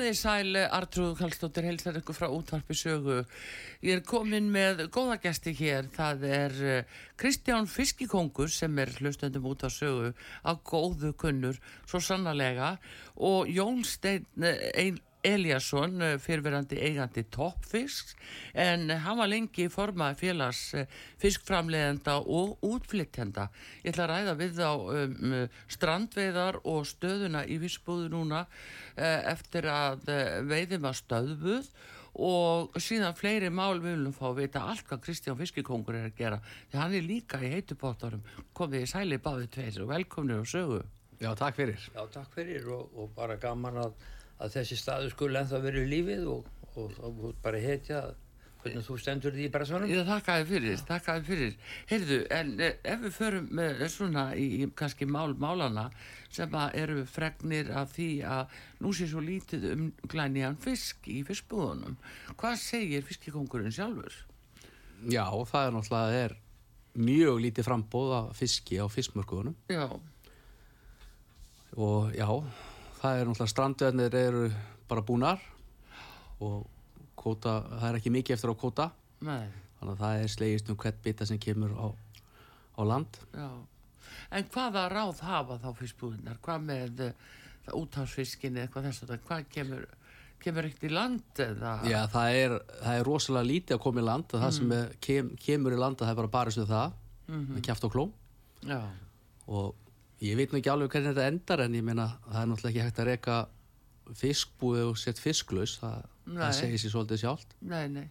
Komið í sæl, Artrúð Kallstóttir, heilsar ykkur frá útvarpi sögu. Ég er komin með góða gæsti hér. Það er eh, Kristján Fiskikongur sem er hlustendum út á sögu á góðu kunnur, svo sannarlega. Og Jón Steinn ein, Eliasson, eh, fyrirverandi eigandi toppfisk, en hann var lengi í forma félags eh, fiskframleðenda og útflyttenda. Ég ætla að ræða við þá um, strandveiðar og stöðuna í vissbúðu núna uh, eftir að veiðum að stöðbuð og síðan fleiri mál við viljum fá að vita allt hvað Kristján Fiskikongur er að gera því hann er líka í heitupóttarum komið í sæli báði tveir og velkomnir og sögu Já, takk fyrir. Já, takk fyrir og, og bara gaman að, að þessi staðu skulle ennþá verið lífið og, og, og, og bara hetja hvernig þú stendur því í brasanum. Ég þakkaði fyrir, þakkaði fyrir Heyrðu, en eh, ef við förum með svona í, í kannski mál málana sem að eru fregnir af því að nú sé svo lítið um glæniðan fisk í fiskbúðunum hvað segir fiskikongurinn sjálfur? Já, það er náttúrulega er mjög lítið frambóð af fiski á fiskmörkuðunum Já, og já, það er náttúrulega strandveðnir eru bara búnar og kóta, það er ekki mikið eftir á kóta nei. Þannig að það er slegist um hvert bita sem kemur á, á land. Já, en hvaða ráð hafa þá fiskbúðunar? Hvað með uh, útásfiskinni eitthvað þess að hvað kemur, kemur eitt í land eða? Já, það er, það er rosalega lítið að koma í land það sem er, kem, kemur í land það er bara barist við það með kjáft og klóm. Já, og ég veit nú ekki alveg hvernig þetta endar en ég meina það er náttúrulega ekki hægt að reyka fiskbúið og sett fisklaus það, það segir sér svolítið sjálft nei, nei.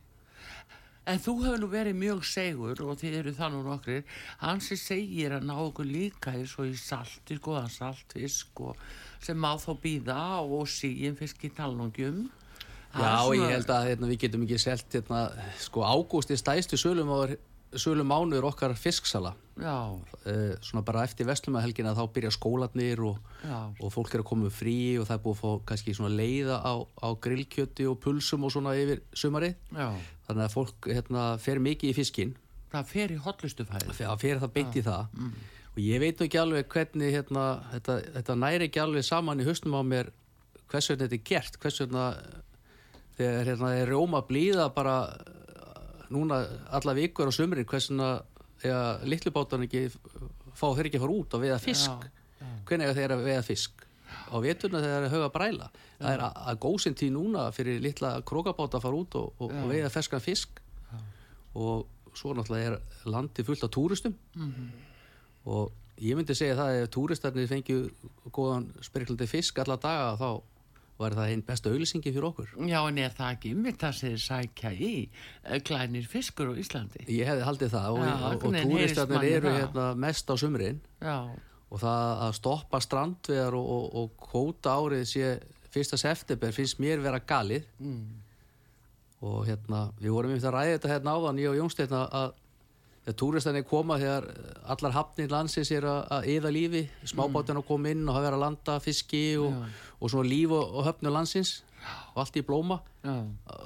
En þú hefur nú verið mjög segur og þið eru það nú nokkrir, hann sem segir að ná okkur líka eins og í salt, í skoðan saltfisk og sem má þó býða og síin fisk í talnungjum. Já, ég held að hérna, við getum ekki selt hérna, sko ágúst er stæstu sölum, sölum mánuður okkar fisksala. Uh, svona bara eftir vestlumæðhelgina þá byrja skólanir og, og fólk er að koma frí og það er búið að fá kannski svona leiða á, á grillkjöti og pulsum og svona yfir sumarið. Já. þannig að fólk hérna, fer mikið í fiskin Það fer í hotlustufæði. það fer það beint í það. Og ég veit ekki alveg hvernig hérna, þetta, þetta næri ekki alveg saman í höstum á mér hversu þetta er gert hversu hérna þegar hérna er rjóma blíða bara núna alla vikur á sumrin hversuna þegar litlubátan ekki fá þeir ekki að fara út og veiða fisk? Já, hvernig er þeir að veiða fisk? Á veturna þegar þeir eru höga bræla. Það er að, að góðsinn tí núna fyrir litla krókabáta að fara út og, og, og veiða ferskan fisk. Og svo náttúrulega er landi fullt af túristum. Mhm. og ég myndi segja það að ef túristarnir fengju góðan spriklandi fisk alla daga þá var það einn besta auðlýsingi fyrir okkur Já, en er það ekki ymmið það sem sækja í eh, glænir fiskur á Íslandi? ég hefði haldið það og, og, og túristarnir eru það. hérna mest á sumrin Já, og það að stoppa strandveðar og, og, og kóta árið sé fyrsta september finnst mér vera galið mm. og hérna við vorum einmitt að ræða þetta hérna áðan ég og Jónsteinn að að þegar túristanir koma þegar allar hafnir landsins er að, eða lífi. Smábátina koma inn og hafa verið að landa fiski og, og svona líf og, og höfnu landsins. Og allt í blóma. Já,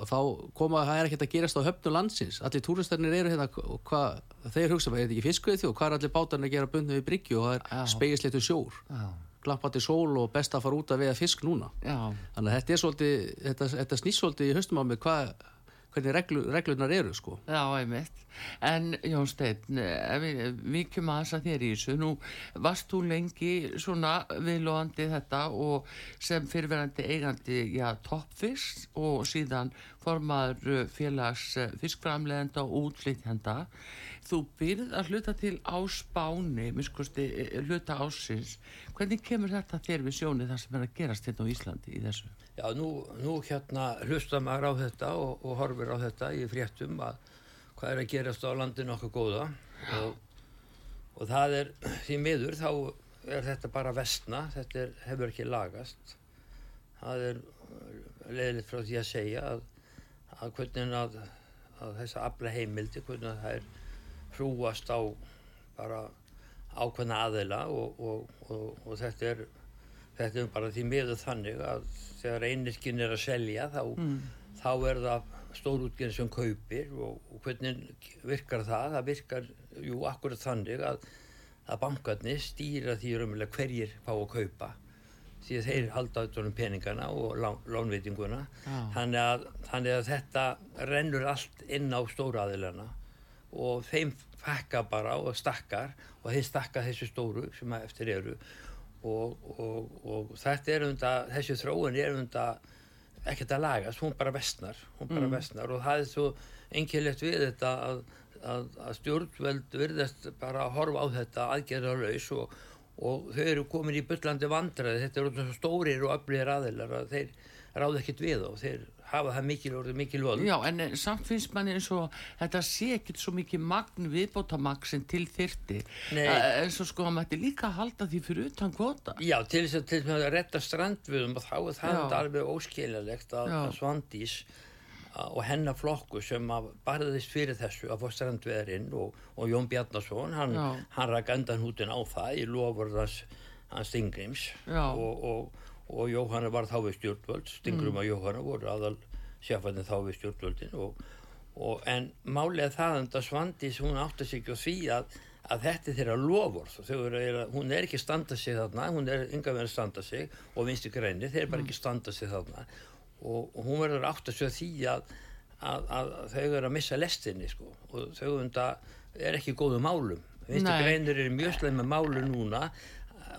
þá koma það er ekkert að gerast á höfnu landsins. Allir túristarnir eru hérna og hvað, þeir hugsa er þetta ekki fiskuðið þjó hvað er allir bátarnir að gera bundið við bryggju? Og það er spegisleitur sjór. Já, glampandi sól og best að fara út að veiða fisk núna. Já, þannig að þetta er svolítið þetta, þetta snýst svolítið í haustum á mig hvað hvernig reglu, reglunar eru sko já, einmitt. En Jón Steinn, ef við vikjum aðeins að þér í þessu, nú varst þú lengi svona viðlóðandi þetta og sem fyrirverandi eigandi, já, toppfisk og síðan formaður uh, félags uh, fiskframleðenda og útlýtjanda. Þú byrð að hluta til á spáni, miskusti hluta ásins. Hvernig kemur þetta þér við sjóni það sem er að gerast hérna á Íslandi í þessu? Já, nú, nú hérna hlusta maður á þetta og, og horfir á þetta í fréttum að hvað er að gerast á landinu okkur góða og, og það er því miður þá er þetta bara vestna, þetta er, hefur ekki lagast. Það er leiðilegt frá því að segja að, að hvernig að, að þessa afla heimildi, hvernig að það er hrúast á bara ákveðna aðeila og, og, og þetta er þetta er bara því miður þannig að þegar einirkinn er að selja þá, mm. þá er það stórútgjörn sem kaupir og, og hvernig virkar það? Það virkar, jú, akkurat þannig að, að bankarnir stýra því raunverulega hverjir fá að kaupa því að þeir halda auðvitað um peningana og lán, lánveitinguna ah. þannig, að, þannig að þetta rennur allt inn á stóraðilana og þeim fekka bara og stakkar og þeir stakka þessu stóru sem eftir eru og, og, og þetta er undan, þessi þróun er undan ekkert að lagast, hún bara vestnar hún bara mm. vestnar og það er svo enginlegt við þetta að, að, að stjórnveld virðast bara að horfa á þetta aðgerðarlaus og, og þau eru komin í byllandi vandraði þetta eru svona stórir og öflir aðeinar að þeir ráð ekkert við og þeir hafa það mikil orðið mikil völd. Já en eh, samt finnst manni eins og þetta sé ekkert svo mikið magn viðbótamagn sem til þyrti eh, eins og sko að maður líka halda því fyrir utan kvota Já til þess að, til að retta strandviðum og þá er það alveg óskiljalegt að, að Svandís og hennar flokku sem barðist fyrir þessu að fá strandveðarinn og, og Jón Bjarnason hann, hann ræk endan hútin á það í lofurðans hans Stingrims og, og og Jóhanna var þá við stjórnvöld Stingrum mm. að Jóhanna voru aðal sjafarnir þá við stjórnvöldin og, og en málega það en það Svandís hún átti sig ekki á því að, að þetta er þeirra lofur hún er ekki standa sig þarna hún er yngan verið að standa sig og vinstu greinir þeir er bara mm. ekki standa sig þarna og, og hún verður átti sig á því að, að, að þau eru að missa lestinni sko. og þau er ekki góðu málum. Vinstu greinir er mjög sleið með málu núna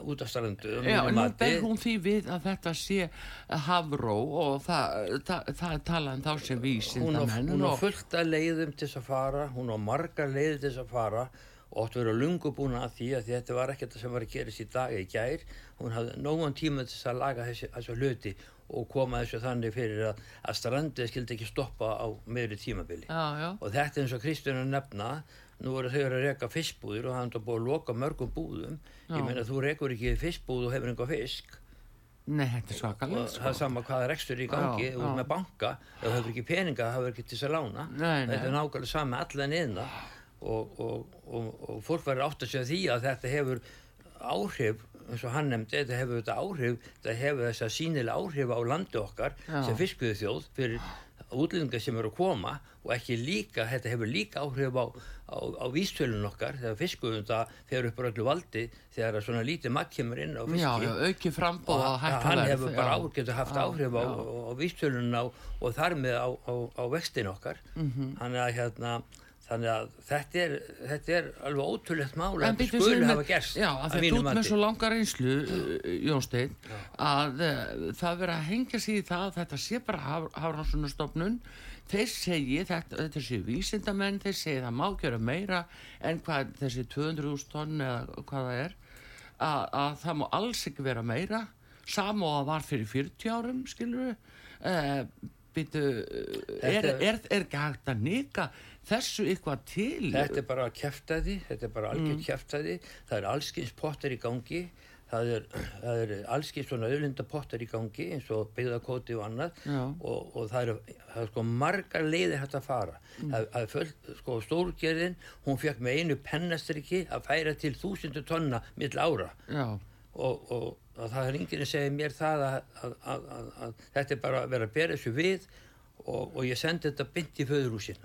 út af strandu Já, nú ber hún því við að þetta sé hafró og það, það, það er talað um þá sem vísindamenn Hún á fullt að leiðum til þess að fara hún á margar leiði til þess að fara og verið að lungu búin að því að þetta var ekkert sem var að gerast í dag eða í gær. Hún hafði nógan tíma til þess að laga þessu hluti og koma þessu þannig fyrir að, að strandið skildi ekki stoppa á meðri tímabili. Já, já. og þetta eins og Kristján nefna nú eru þau að reyka fiskbúðir og það er búin að loka mörgum búðum. Já. ég meina þú reykur ekki fiskbúð og hefur einhver fisk. Nei, þetta er svakalega sko. það er sama hvaða rekstur í gangi út með banka, ef þú hefur ekki peninga það hefur ekki til þess að lána. Nei, þetta er nákvæmlega sama allan einna og, og, og, og fólk verður átt að segja því að þetta hefur áhrif eins og hann nefndi, þetta hefur þetta áhrif þetta hefur þess að sínilega áhrif á landi okkar já. sem fiskviðu þjóð fyrir útlendingar sem eru að koma og ekki líka, þetta hefur líka áhrif á, á, á vístöluðun okkar þegar fiskuðum það fer upp á öllu valdi þegar svona lítið makk kemur inn á fiski Já, já, auki frambóð og hann hefur bara áhrif, getur haft já, áhrif á, á vístöluðun og þar með á vextin okkar mm -hmm. hann er að hérna þannig að þetta er, þetta er alveg ótrúlegt mála að þetta skulle hafa gerst Já, að þetta út með svo langar einslu uh, Jónstein, að uh, það verið að hengja sig í það að þetta sé bara hafransunastofnun þeir segi, þetta, þetta sé vísindamenn þeir segi það má gera meira en hvað þessi 200.000 tonn eða hvað það er að, að það má alls ekki vera meira. Samóða var fyrir 40 árum skilur við uh, Býtu, er, er, er ekki hægt að nýka þessu eitthvað til? Þetta er bara kæftæði, þetta er bara algjörð mm. kæftæði, það er allskins pottar í gangi, það er, er allskins svona auðlindapottar í gangi eins og byggðarkoti og annað og, og það er, það er sko margar leiðir hægt að fara. Mm. Það, það er full, sko stórgerðin, hún fekk með einu pennastriki að færa til þúsindu tonna mill ára og, og og það er yngir að segja mér það að, að, að, að þetta er bara að vera að bera þessu við og, og ég sendi þetta bynd í föðurúsin.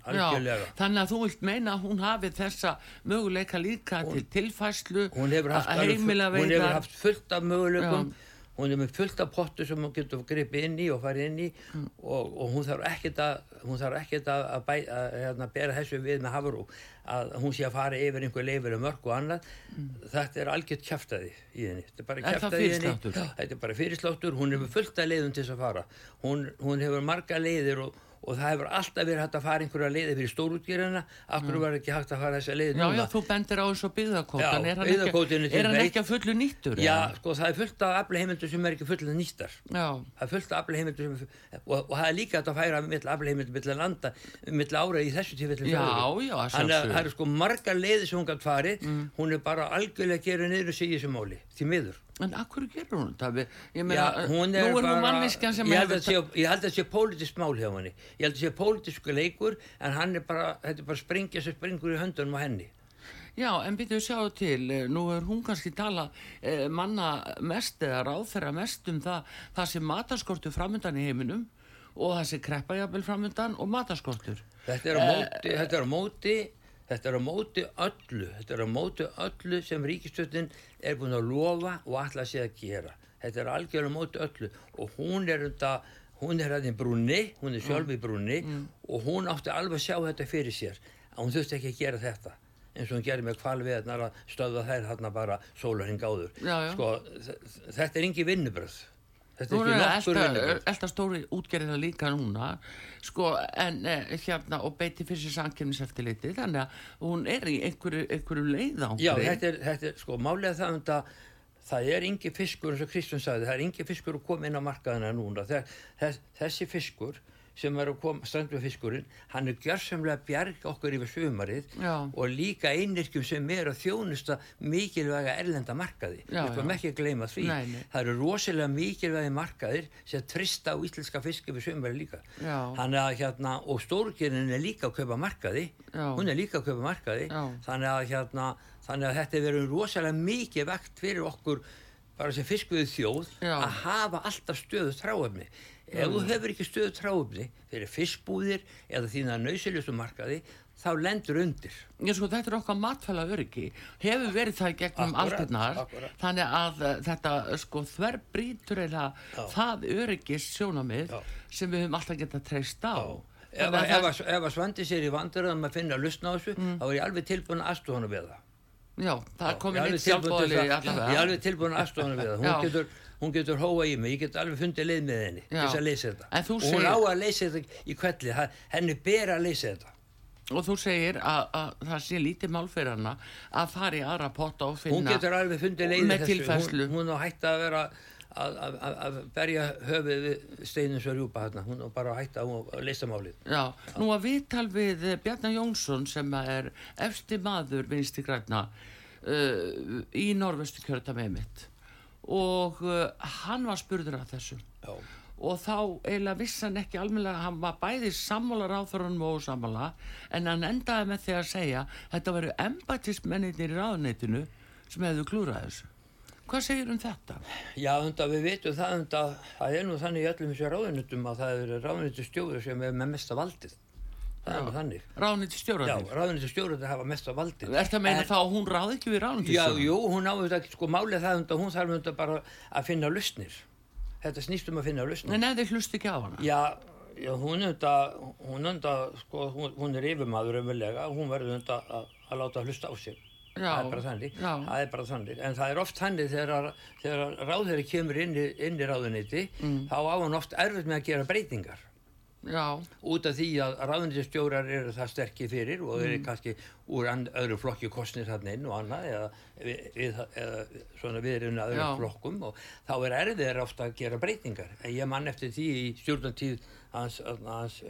Þannig að þú vilt meina að hún hafi þessa möguleika líka hún, til tilfæslu hún hefur haft, full, hún hefur haft fullt af möguleikum Já hún er með fullt af pottu sem hún getur gripið inn í og farið inn í mm. og, og hún þarf ekkert að hún þarf ekkert að, að, að, hérna, bera þessu við með hafru að hún sé að fara yfir einhver leifir og mörg og annað. Mm. þetta er algjört kæftæði í henni. Þetta er bara kæftæði í henni. þetta er bara fyrirsláttur. Hún er með fullt af leiðum til þess að fara. Hún, hún hefur marga leiðir og og það hefur alltaf verið hægt að fara einhverja leiði fyrir stórútgerina akkur var ekki hægt að fara þessa leiði Já, núna? já, þú bendir á byggðakótan, Já, er hann, ekki, er er ekki að fullu nýttur? Já, eða? sko, það er fullt af afleheimildur sem er ekki nýstar Já, það er fullt af er, og, og það er líka að færa mitt afleheimildur mitt landa, mitt ára í þessu tífelli Já, já, að Þannig að það eru sko margar leiði sem hún gætt farið. Hún er bara algjörlega að gera niður og segja þessu máli, því miður en akkur gerur hún? Við- Ég Já, meina, hún nú er er hún bara, manneskjan sem ég held að sé, ég held að sé pólitískt mál hjá henni ég held að sé pólitísku leikur en hann er bara, þetta er bara springja sem springur í höndunum á henni Já, en byrjuðu sjáu til, eh, nú er hún kannski tala eh, manna mest eða ráðferða mest um það, það sem mataskortur framöndan í heiminum og það sem kreppa jafnvel framöndan og mataskortur. þetta er á móti, þetta er á móti þetta er á móti öllu þetta er á móti öllu sem ríkistöldin er búin að lofa og að sé að gera. Þetta er algjörlega móti öllu. Og hún er þetta hún er í brúnni, hún er sjálf í brúnni og hún átti alveg að sjá þetta fyrir sér hún þurfti ekki að gera þetta eins og hún gerði með kvalviðarnar að stöða þær þarna bara sólarhing áður. Já, já. sko, þetta er engi vinnubröð þetta er ekki nokkur elda, stóri útgerðina líka núna, sko, en eh, hérna, og beiti fyrir sér samkjöfniseftiliti, þannig að hún er í einhverju, einhverju leiðangri. Já, þetta er, þetta er, sko, málega það um þetta, það er yngi fiskur, eins og Kristján sagði, það er yngi fiskur að koma inn á markaðina núna. Þess, þessi fiskur sem er að koma, strandfiskurinn, hann er gjörsamlega að bjarga okkur yfir sumarið Já. og líka einirkjum sem er að þjónusta mikilvæga erlenda markaði. Við já. ekki að gleyma því. Nei, nei. Það eru rosalega mikilvægi markaðir sem trista á íslenska fiski yfir sumarið líka. Að hérna, og stórgerinn er líka að kaupa markaði, Já. hún er líka að kaupa markaði, þannig að, hérna, þannig að þetta er verið rosalega mikið vekt fyrir okkur bara sem fiskvið þjóð Já. að hafa alltaf stöðu tráefni ef þú hefur ekki stöðu tráefni fyrir fiskbúðir eða þína nöysiljustu markaði þá lendur undir. Já, sko, þetta er okkar matfæla öryggi hefur verið það gegnum aldirnar. þannig að uh, þetta sko þverbrýtur eða það öryggis sjónamið Já. sem við höfum alltaf getað treyst á. Ef, að ef, það- ef, ef að svandi sér í vandurðum að finna að lustna á þessu þá er ég alveg tilbúin að aðstofa hana við það. Já, það er komin eitt sjálfbóðli það- ég er allavega alveg tilbúin að aðstofa hana við það. Já. hún getur, hún getur hóa í mig, ég get alveg fundið leið með henni til þess að leysa þetta. Og hún segir- á að leysa þetta í kvelli henni ber að leysa þetta. Og þú segir að, að það sé lítið mál fyrir hana að fara í aðra potta og hún finna getur alveg fundið leið í með þessu. tilfærslu. hún, hún á hægt að vera að, að, að, að berja höfuð við steinum svo rjúpa hérna hún á bara að hætta að leysa málið. Já, nú að viðtal við Bjarnar Jónsson sem er efsti maður vinsti græna uh, í norvestu kjörta með mitt og uh, hann var spurður af þessu Já. og þá eiginlega vissi hann ekki almennilega hann var bæði sammála ráþurunum og sammála en hann endaði með því að segja þetta veru embætismennir í ráðuneytinu sem hefðu klúrað þessu hvað segir um þetta? Já, unda, við veitum það unda, það er nú þannig í öllum þessu ráðunutum að það eru ráðunutu stjóður sem er með mesta valdið það er nú þannig Ráðuneyti Já, stjóraðir? ráðunutu stjóður hafa mesta valdið Er það að meina En- þá að hún ráði ekki við ráðuneyti Já, jú, hún á þetta ekki, sko, málið það unda, hún þarf unda bara að finna lausnir þetta snýst um að finna lausnir En ef þið hlust ekki á hana? Já, já hún unda, hún unda, sko, hún, hún er yfirmaður umverulega, hún verður unda að, að láta hlusta á sig. Já, það er það er bara þannig. En það er oft þannig þegar, þegar ráðherri kemur inn í, inn í ráðuneyti, Mm. þá á hann oft erfitt með að gera breytingar. Já, Út af því að ráðuneytistjórar eru það sterkir fyrir og Mm. eru kannski úr and, öðru flokki kostnir þarna inn og annað eða, við, eða svona við erum öðru Já. flokkum og þá er erfiðir ofta að gera breytingar. En ég mann eftir því í stjórnantíð hans, hans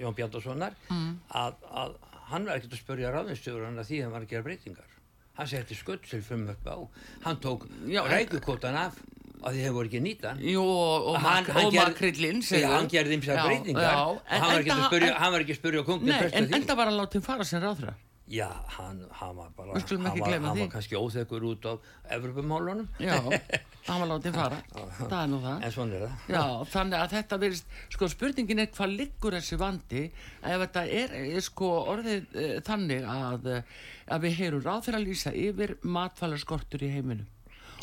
Jón Bjarnasonar Mm. að, að hann var ekkert að spörja ráðuneytistjóran að því að hann var að gera breytingar. Hann setti skutt sér frum upp á. Hann tók rækukvotan af að því þeir voru ekki að nýta hann. jú, og, Hann- hann og gerði- makrillin Já, hann gerði ymsar Já, breytingar. já, en- hann var að spyrja, hann var ekki að spyrja kongin en enda var að láta hinn fara sem ráðra Já, hann, hann var bara, hann var, hann var kannski óþekkur út á Evropamálunum, Já, hann var látið fara. Það er nú það. Er það. Já, þannig að þetta verðist, sko spurningin er hvað liggur þessi vandi? Ef þetta er, er sko orðið e, þannig að, eh, að við heyrum ráð fyrir að lýsa yfir matfælarskortur í heiminum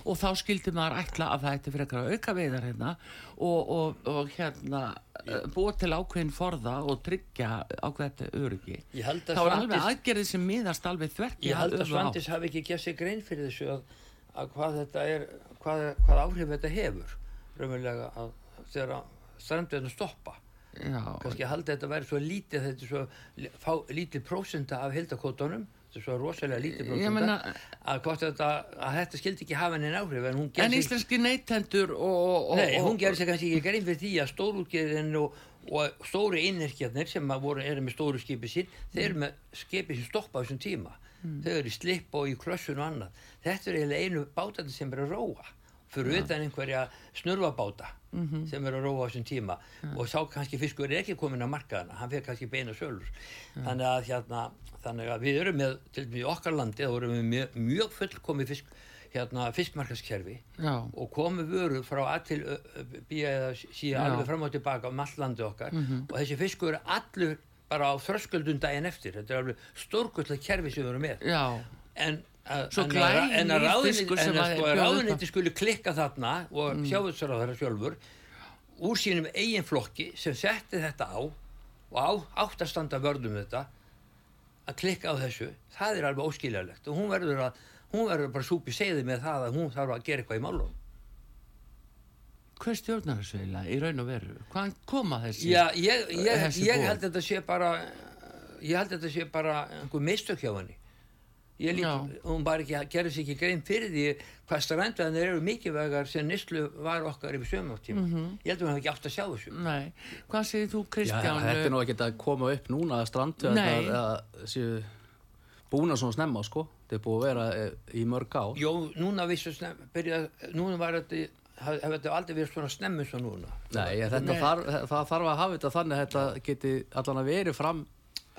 og þá skildi maður ætla að það ætti frekar að auka veiðar hérna og, og, og hérna eh, búa til ákveðin forða og tryggja ákveðin öryggi held að þá er alveg aðgerðið sem miðast alveg þvert í Ég held að. Svandis hafi ekki gert sér grein fyrir þessu að, að hvað þetta er, hvað, hvað áhrif þetta hefur, raunverulega að þegar strandveðinu stoppa. Kannski að halda þetta að vera svo lítið þetta er svo fá, lítið prósenta af hildakótonum þetta er svo rosalega lítið meina- að, þetta, að þetta skildi ekki hafa henni áhrif en en íslenski neytendur og, og, nei, og, hún gerði sig kannski ekki grein fyrir því að stórútgerðin og, og stóru innirkjarnir sem voru, eru með stóru skipi sín þeir eru með skipi sem stoppa á þessum tíma. Þau eru í slipp og í klössun og annað. Þetta er eiginlega einu bátandi sem er að róa fyrir utan einhverja snurfabáta sem er að róa á þessum tíma. Og sá kannski fiskur er ekki komin að markaðana hann fyrir kannski beina sölur. Þannig að hérna þannig að við erum með til dæmis í okkar landi þá erum við mjög, mjög fullkomi fisk hérna fiskmarkaskerfi og komu vörur frá að til ö, ö, B eða síðan alveg fram og tilbaka um allt landi okkar. Og þessi fiskur er allur bara á þröskuldun daginn eftir. Þetta er alveg stórgullega kerfi sem við erum með. Já, en Svo glænýr en að ráðuneyti skuli klikka þarna og mm. þeirra sjálfur úr sínum eigin flokki sem setti þetta á og á, átt að standa vörðum þetta að klikka á þessu það er alveg óskiljarlegt og hún verður að hún verður bara súpi segði með það að hún þarf að gera eitthvað í málum hver stjórnar þessu eiginlega í raun og veru? Hvaðan koma þessi? Já, ég, ég, Þessi ég held að þetta sé bara ég held að þetta sé bara einhver mistök hjá henni lít, hún bara ekki, gerði sér ekki grein fyrir því hvað strandveðanir eru mikilvægar sem nýslu var okkar yfir sömáttíma Mhm. ég held að hún hef ekki átt að sjá þessu. Nei, hvað segir þú Já, Kristján? þetta er nú ekki að koma upp núna að að séu búna svona snemma sko. Þetta er búið að vera eh, í mörg ár. Jó, núna vissu snem, byrja, núna var þetta hef hef þetta aldrei verið svona snemmi svo núna. Nei, þetta Nei. Þarf, það þarf að hafa þetta þannig að þetta geti allan að verið fram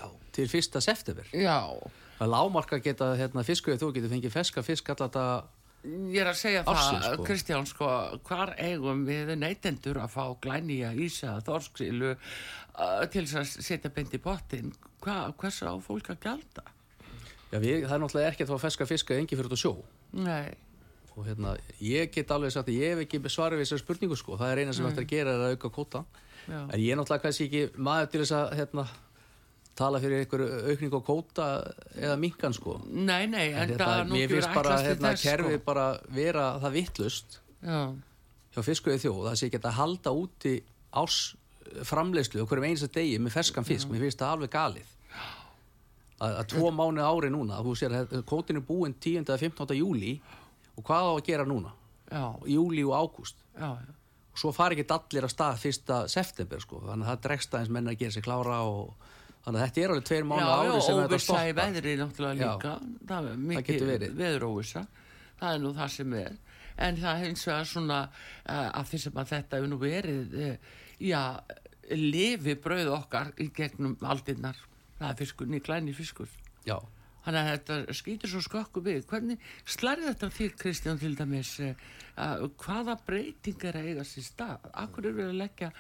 Já. til fyrsta september. Já, að lámarka geta hérna, fiskuðið þú getur fengið feska fisk allan þetta ég er að segja Ársins, það, sko. Kristján, sko, hvar eigum við neytendur að fá glænýja ísa, þorsksilu uh, til þess að setja beint í pottin? Hva, hversu á fólk að gjalda? Já, við, það er náttúrulega ekkert að fá feska fiska engi fyrir á sjó Nei, og hérna, ég get alveg sagt að ég hef ekki svarið við þessar spurningu sko, það er eina sem eftir að gera er að auka kvóta já, en ég er náttúrulega kannski ekki maður til þess að hérna, tala fyrir einhverju aukning á kvóta eða minkan sko nei, nei, en En það hérna, nú mér finnst bara hérna, þess, kerfið sko. bara vera það vittlust Já, hjá fiskuðið þjóð það sé ekki að halda úti árs framleiðslu og hverjum einasta degi með ferskan fisk, mér finnst það alveg galið að, að tvo mánu ári núna þú sér að kótin er búinn 10. eða 15. júli og hvað á að gera núna já, júli og ágúst já, já. og svo fari ekki allir að stað fyrsta september sko, þannig að það dregst aðeins menn að gera sig klára og þannig að þetta er alveg tveir mánu Já, ári já, sem þetta óvissa í stoppa veðri náttúrulega Já. líka. Það er mikið verið. veðuróvissa. Það er nú það sem er. En það er hins vegar svona uh, að því sem að þetta hefur nú verið uh, já, lifi brauð okkar í gegnum aldinnar það er fiskur, nýklæni fiskur. Já, þannig að þetta skýtur svo skokku við. Hvernig slærið þetta þér Kristján til dæmis uh, hvaða breytingar að eiga sér stað? Akkur er verið að leggja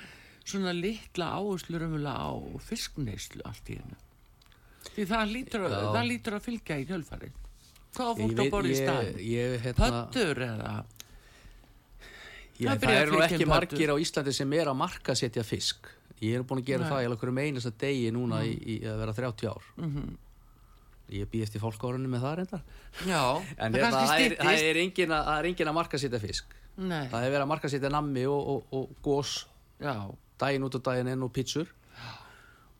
svona litla áherslu raunverulega á fiskneyslu allt í hennu því það lítur, að, það lítur að fylgja í kjölfarið hvað ég fólk að borða í stað ég, ég, hérna, pöttur eða Já, Það það, að eru nú ekki inn margir á Íslandi sem er að marka setja fisk. Ég er búin að gera Nei. það í alveg hverjum einasta degi núna í, í að vera 30 ár. Mhm. Ég býð eftir fólkárunni með það reyndar. já, En það hérna, það, er, það, er engin að, er engin að marka setja fisk. Nei, Það er verið að marka setja nammi og, og, og gós já, daginn út og daginn inn og pítsur.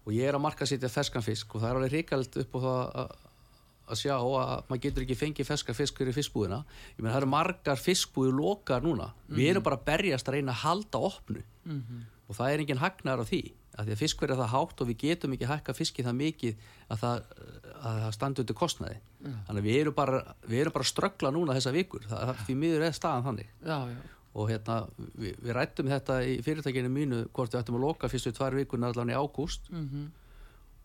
Og ég er að marka setja ferskan fisk og það er alveg ríkald upp á það að að sjá að maður getur ekki fengið ferska fisk fyrir fiskbúðina. Ég meina það eru margar fiskbúði lokar núna. Við erum bara að berjast að reyna að halda opnu. Og það er engin hagnar á því að því að fiskverð er það hátt og við getum ekki hækka fiski það mikið að það, að það standi undir kostnaði. Þannig að við erum bara, bara ströggla núna þessa vikur, það, því miður er staðan þannig. Já, já og hérna við, við rættum þetta í fyrirtækinu mínu hvort við ættum að loka fyrstu tvær vikurnar allan í ágúst mm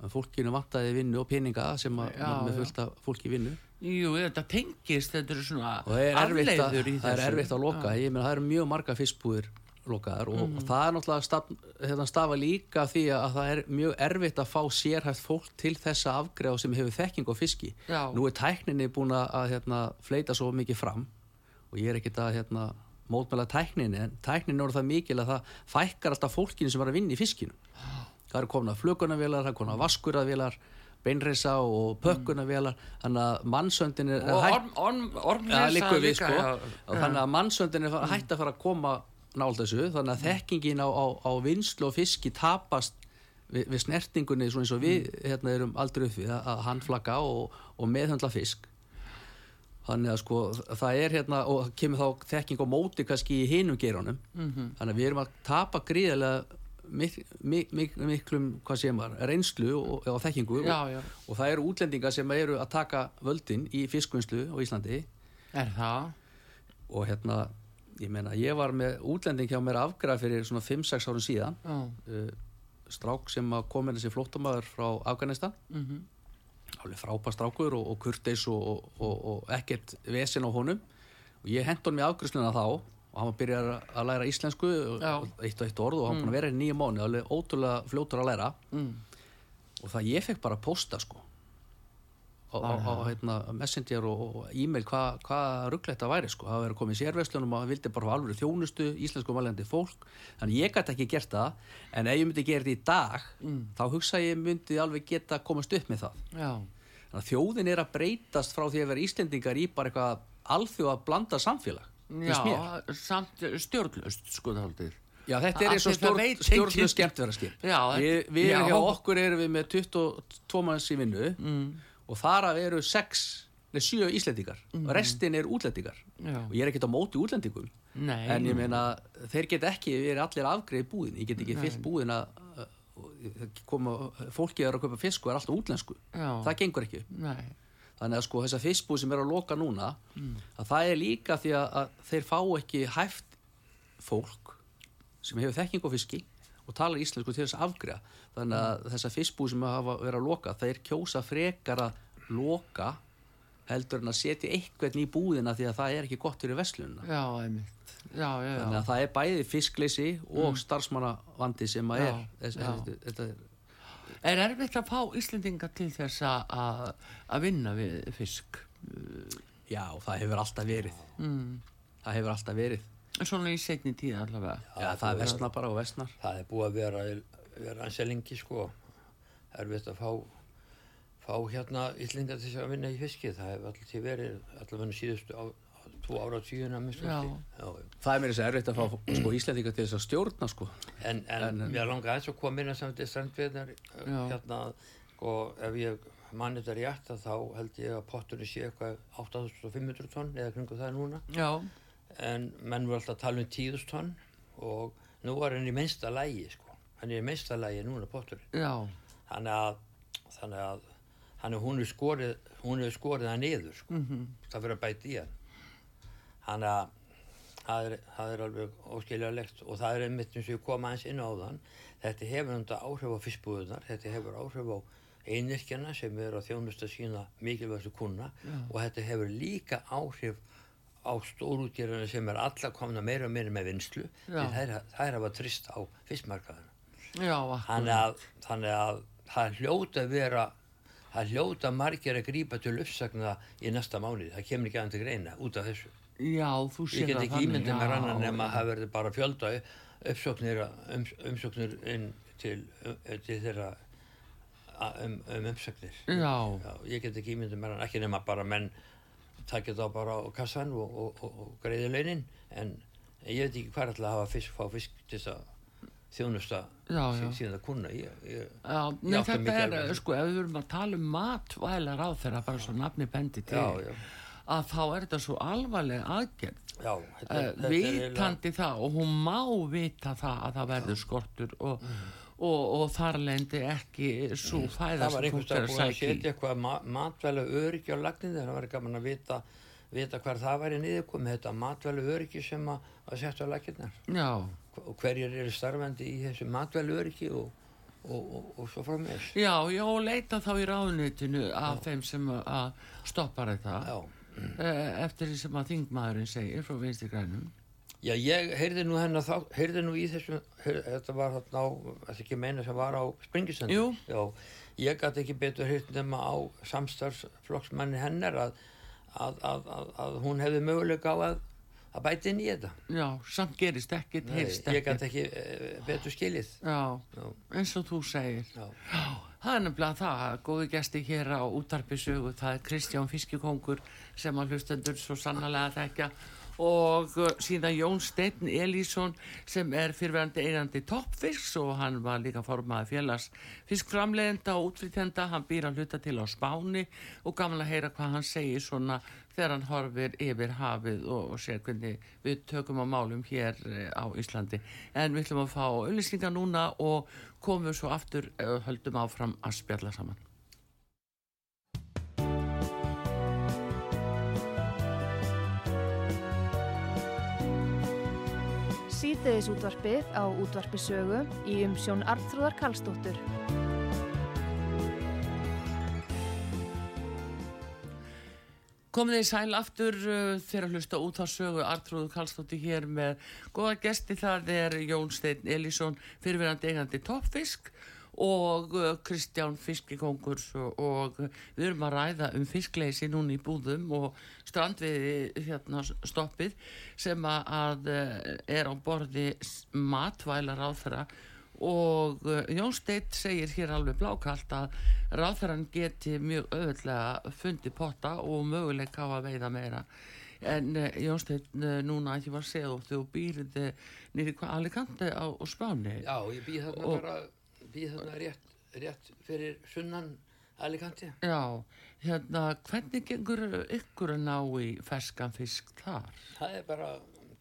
en fólkinu vantaði vinnu og peninga sem að Já, með já. fullt af fólki vinnu Jú, þetta tengist, þetta eru svona og að, afleiður í það er þessu. erfitt að loka ég meina það eru mjög marga fiskbúðir lokaðar og Mhm. það er náttúrulega staf, hérna, stafa líka því að það er mjög erfitt að fá sérhæft fólk til þessa afgreða sem hefur þekking á fiski Já. nú er tækninni búin að hérna, fleita svo mikið fram og ég er ekkit að hérna, mótmæla tækninni en tækninni er það mikil að það fækkar alltaf fólkinu sem er að vinna í fiskinu. Það eru komna flugunavélar, það eru komna vaskuravélar beinreisa og pökkunavélar þannig að mannsöndin er Og orm, orm, Ja, liggur við líka, sko. og þannig að mannsöndin er hætt að fara að koma nált þessu þannig að þekkingin á, á, á vinslu og fiski tapast við, við snertingunni eins og við hérna, erum aldrei upp við að, handflagga og, og meðhöndla fisk þannig að sko það er hérna og kemur þá þekking á móti kannski í hinum geirunum þannig að við erum að tapa gríðarlega mik, mik, mik, miklum hvað sem var, reynslu og, og þekkingu. Já, já. Og, og það eru útlendingar sem eru að taka völdin í fiskvinnslu á Íslandi. Er það? og hérna ég meina ég var með útlending hjá mér afgræð fyrir svona 5-6 árum síðan. Já. uh, strák sem kom inn þessi flóttamæður frá Afganistan. Mm alveg frábær strákur og, og kurteis og, og, og ekkert vesen á honum. Og ég hent honum í afgrýsluna þá og hann var byrjað að læra íslensku eitt og eitt orð og hann búin að vera í nýja mánu alveg ótrúlega fljótur að læra. Mm. og það ég fekk bara posta sko á, á, á hérna, messenger og, e-mail hvað hva rugglegt það væri sko. Það var að koma í sérverslunum og hann vildi bara alveg þjónustu íslensku mælandi fólk. Þannig ég gæti ekki gert það en ef ég myndi gera þetta í dag þá hugsa ég myndi alveg geta komast upp með það. Já. Að þjóðin er að breytast frá því að vera Íslendingar í bara eitthvað alþjóð að blanda samfélag. Já, samt stjórnlöst sko þáldið. Já, þetta er eins og því það stjórn, veit stjórnlu enginn- skemmtverðarskip. Við, við já. hjá okkur erum við með 22 manns í vinnu Mm. og þar af eru 6, nei 7 Íslendingar og restin er útlendingar. Mm. Já. Og ég er ekkert á móti útlendingum. Nei. En ég meina, þeir get ekki verið allir afgreið búðin. Ég get ekki fyllt búðin að að- koma, fólki er að kaupa fisk og er alltaf útlensku. Já. Það gengur ekki. Nei. Þannig að sko þessar fiskbúð sem er að loka núna að það er líka því að, að þeir fá ekki hæft fólk sem hefur þekking á fiski og talar íslensku til þess að afgriða þannig að þessar fiskbúð sem hafa verið að loka þeir kjósa frekar að loka heldur en að setja eitthvað í búðina því að það er ekki gott fyrir veslununa Já, einmitt. Já, já, já. þannig að það er bæði fiskleysi og starfsmannavandi sem að er þetta, þetta er Er erfitt að fá Íslendinga til þess að- vinna við fisk? já, það hefur alltaf verið Mm. það hefur alltaf verið Svona í setni tíð allavega. já, það vestnar bara og vestnar Það er búið að vera, vera anselingi sko. Erfitt að fá, fá hérna Íslinga til þess að vinna í fiski. Það hefur alltaf verið, allavega síðustu á, tvo ára tíuna Það er mér þess að erfitt að fá sko, Íslandingar til þess að stjórna sko. En, en, En- mér langar aðeins að koma inn að samt í strandveðnar Já. hérna, sko, ef ég manni þetta rétt að þá held ég að potturinn sé eitthvað 8500 tonn eða kringu það núna. Já, en menn voru alltaf að tala um 10.000 tonn og nú var hann í minnsta lægi sko, hann er í minnsta lægi núna potturinn. Já, þannig að þannig að þannig að hún er skorið hún er skorið það niður sko. mhm, það fyrir að bæta í hann þannig að það er, það er alveg óskiljarlegt og það er einmitt eins og ég kom aðeins inn á þann þetta hefur náttúrulega áhrif á fiskbúðunar þetta hefur áhrif á einirkjana sem eru að þjónusta sína mikilvægstu kuna og þetta hefur líka áhrif á stórútgerðina sem er alla komna meira og meira með vinslu Já. því þær, þær hafa trist á já, akkurat. þannig að, þannig að það hljóta að vera það hljóta margir að grípa til uppsagna í næsta mánuði, það kemur ekki aðeins til greina út af þessu. Já, þú sér Ég get það ekki ímyndið mér já, annan nema að það verði bara fjölda uppsóknir, um, umsóknir inn til, um, til þeirra um, um umsóknir. Já, Já, ég get ekki ímyndið mér annan, ekki nema bara menn takja þá bara á kassan og, og, og, og greiði launin, en ég veit ekki hvað alltaf að hafa fisk, fá fisk til þess að þjónusta síðan að kunna. Ég, ég, já, nei, þetta er, sko, ef við erum að tala um matvælar á þeirra, bara svo nafni bendi til, já, já. Að þá er þetta svo alvarleg aðgerð. Já, þetta, Uh, þetta er vitandi það og hún má vita það að það verður skortur og, og, og þar lendi ekki svo Mm. það var sem einhvers fólk er dag að að setja eitthvað ma matvælu öryggi á lagninu það var gaman að vita, vita hvar það væri niðurkomið. Þetta matvælu öryggi sem að, að setja á laginnar Já, og hverjir eru starfandi í þessu matvælu öryggi og, og, og, og svo frá mér já, já, og leita þá í ráðunitinu af þeim sem að stoppa þetta. Já. Eh, eftir því sem að þingmaðurinn segir frá vinstri grænum. Já, ég heyrði nú hennar þá, heyrði nú í þessu, heyrði, þetta var þarna á, þetta ekki meina sem var á springisendi. Jú. Já, ég gæti ekki betur heyrt nema á samstarfsflokksmanni hennar að, að, að, að hún hefði möguleika á að, að bæta inn í þetta. Já, samt gerist ekkit, heyrst ég ekkit. gæti ekki eh, betur skilið. Já, Já, eins og þú segir. já. Já, það er nefnilega það, góði gesti hér á útarpisögu, það er Kristján Fiskikongur sem að hlustendur svo sannlega þekka og uh, síðan Jón Steinn Elísson sem er fyrirverandi eigandi toppfisks og hann var líka formaði félags fiskframlegenda og útflýtjenda, hann býr að hluta til á Spáni og gaman að heyra hvað hann segir svona þegar hann horfir yfir hafið og, og sér hvernig við tökum á málum hér uh, á Íslandi. En við ætlum að fá auðlýsingar núna og komum svo aftur uh, höldum áfram að spjalla saman. Síðdeðis útvarpið á útvarpisögu í umsjón Arnþróðar Karlsdóttur. Komið þið sæl aftur uh, þegar hlusta út á sögu Artrúðu Karlsdóttir hér með góða gesti það er Jón Steinn Elísson fyrirverandi eigandi toppfisk og uh, Kristján Fiskikongur og, og við erum að ræða um fiskleysi núna í búðum og strandviði hérna stoppið sem að, uh, er á borði matvælar á þeirra og uh, Jón Steit segir hér alveg blákalt að ráðferðan geti mjög öðvöldlega fundi potta og möguleika á að veiða meira en uh, Jón Steit uh, núna ekki var segð og þú býrið nýri hvað Alicante á, á Spáni Já, ég býð þarna Og- bara, býð þarna rétt, rétt fyrir sunnan Alicante. Já, hérna hvernig gengur ykkur að ná í ferskan fisk þar? Það er bara,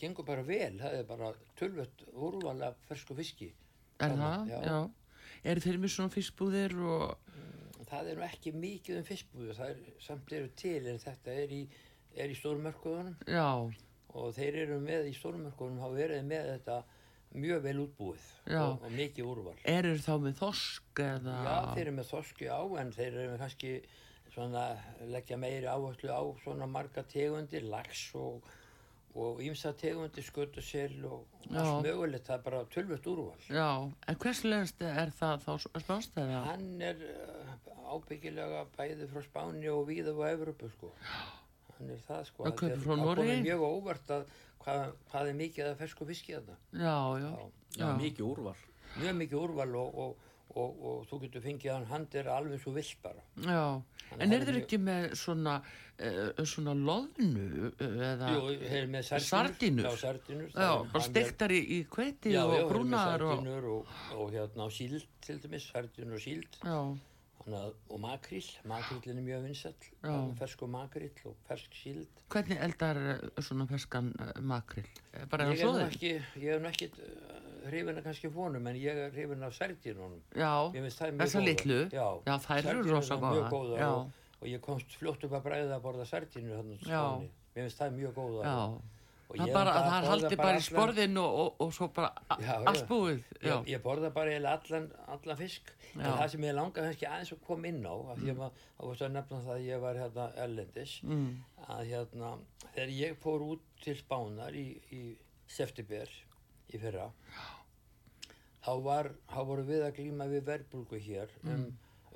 gengur bara vel, það er bara tölvött úrval af fersku fiski. Er það? já. Já. Er þeir með svona fiskbúðir og Það er nú ekki mikið um fiskbúðu, það er samt eru til en þetta er í, er í stórmörkuðunum já, og þeir eru með í stórmörkuðunum hafa verið með þetta mjög vel útbúið og, og mikið úrval. eru þá með þorsk eða? Já, þeir eru með þorski á en þeir eru með kannski svona leggja meiri áherslu á svona marga tegundir, lax og og ímsa tegundir skötu sel og Já. allt mögulegt, það er bara tölvöld úrval. Já, en hverslegast er það þá spánst eða? Hann er uh, ábyggilega bæði frá Spáni og víða á Evropu sko. Hann er það sko. Og er- það Noregi? komið mjög óvart að hvað, hvað er mikið að fersku fiski þetta. Já, já, Já. Já, mikið úrval. Mjög mikið úrval og, og, og, og þú getur fengið hann, er alveg svo vilt bara. já. Þannig En er þeir ekki með svona, uh, svona loðnu uh, eða Jú, þeir með. Sardínur? Já, sardínur. Já, bara stektar í, kveiti Já, já, og þeir með brúnaðar og... og, og hérna á síld til dæmis, sardínur og síld. Já, að, og makrill, makrillin er mjög vinsall, Já. fersku makrill og fersk síld. hvernig eldar uh, svona ferskan makrill? Eh, Bara nú svoðið? ekki, ég er nú ekki hrifin að kannski vonum, en ég er hrifin af sardínunum. Já, þessar litlu? Já, Já, þær eru rosa góðar Já. og, og ég komst fljótt upp að bræða að borða sardínur hann Já. Spáni. Mér finnst það mjög góða. Já, Og það bara að það haldi bara í sporðin og, og, og svo bara Já, já. allt búið. Já, Ég, ég borða bara allan, allan fisk. En Já. það sem ég langar kannski aðeins að koma inn á, af því að maður, varst að nefna það að ég var hérna erlendis, mm. að hérna, þegar ég fór út til Spánar í, í september í fyrra, þá, var, þá voru við að glíma við verbulgu hér um,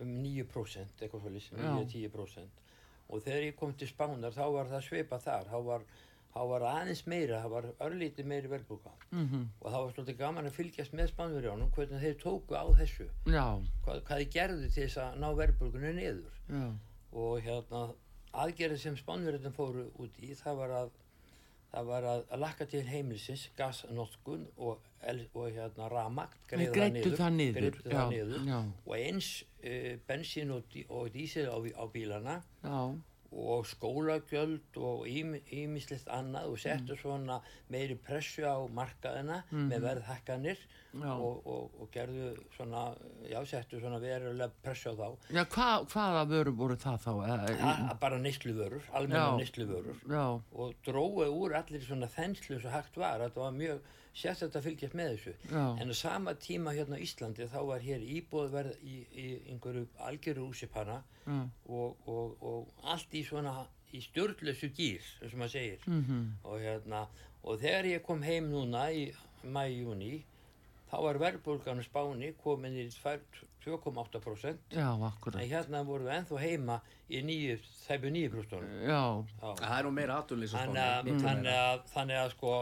um 9%, eitthvað svolítið, Já. 9-10%. Og þegar ég kom til Spánar, þá var það svipað þar, þá var, þá var aðeins meira, það var örlítið meiri verbulga. Mm Og það var svolítið gaman að fylgjast með Spánverjónum, hvernig þeir tóku á þessu, hvað, hvað þeir gerðu til þess að ná verbulgunni niður. Já, og hérna aðgerðið sem spánverðin fóru út í það var að það var að, að lakka til heimilisins gasnotkun og, og hérna ramagt Þeir greiddu það niður. það Já, niður já. og eins uh, bensín og, og dísil á, á bílana já, og skólagjöld og ímislegt annað og settu Mm. svona meiri pressu á markaðina með verðhækkanir Mhm. Já. og, og, og gerðu svona, já, settu svona verulega pressu á þá já hva, hvaða vörum voru það þá? Eh, A, bara neysluvörur, almenna Já, og drói úr allir svona þenslu svo hægt var, þetta var mjög sérstætt að fylgjast með þessu. Já. en á sama tíma hérna á Íslandi þá var hér íbúðverð í, í einhverju algjöru úsipanna já, og, og, og allt í svona í stjórnlösu gýr, eins og maður segir. Mhm, og hérna og þegar ég kom heim núna í mæjúni þá var verðbólgan Spáni komin í 2,8% já, en hérna vorum við ennþá heima í nýju, þæpu nýju brústunum Já, Það er nú meira aðtunlýs þannig að, þannig að, þannig að sko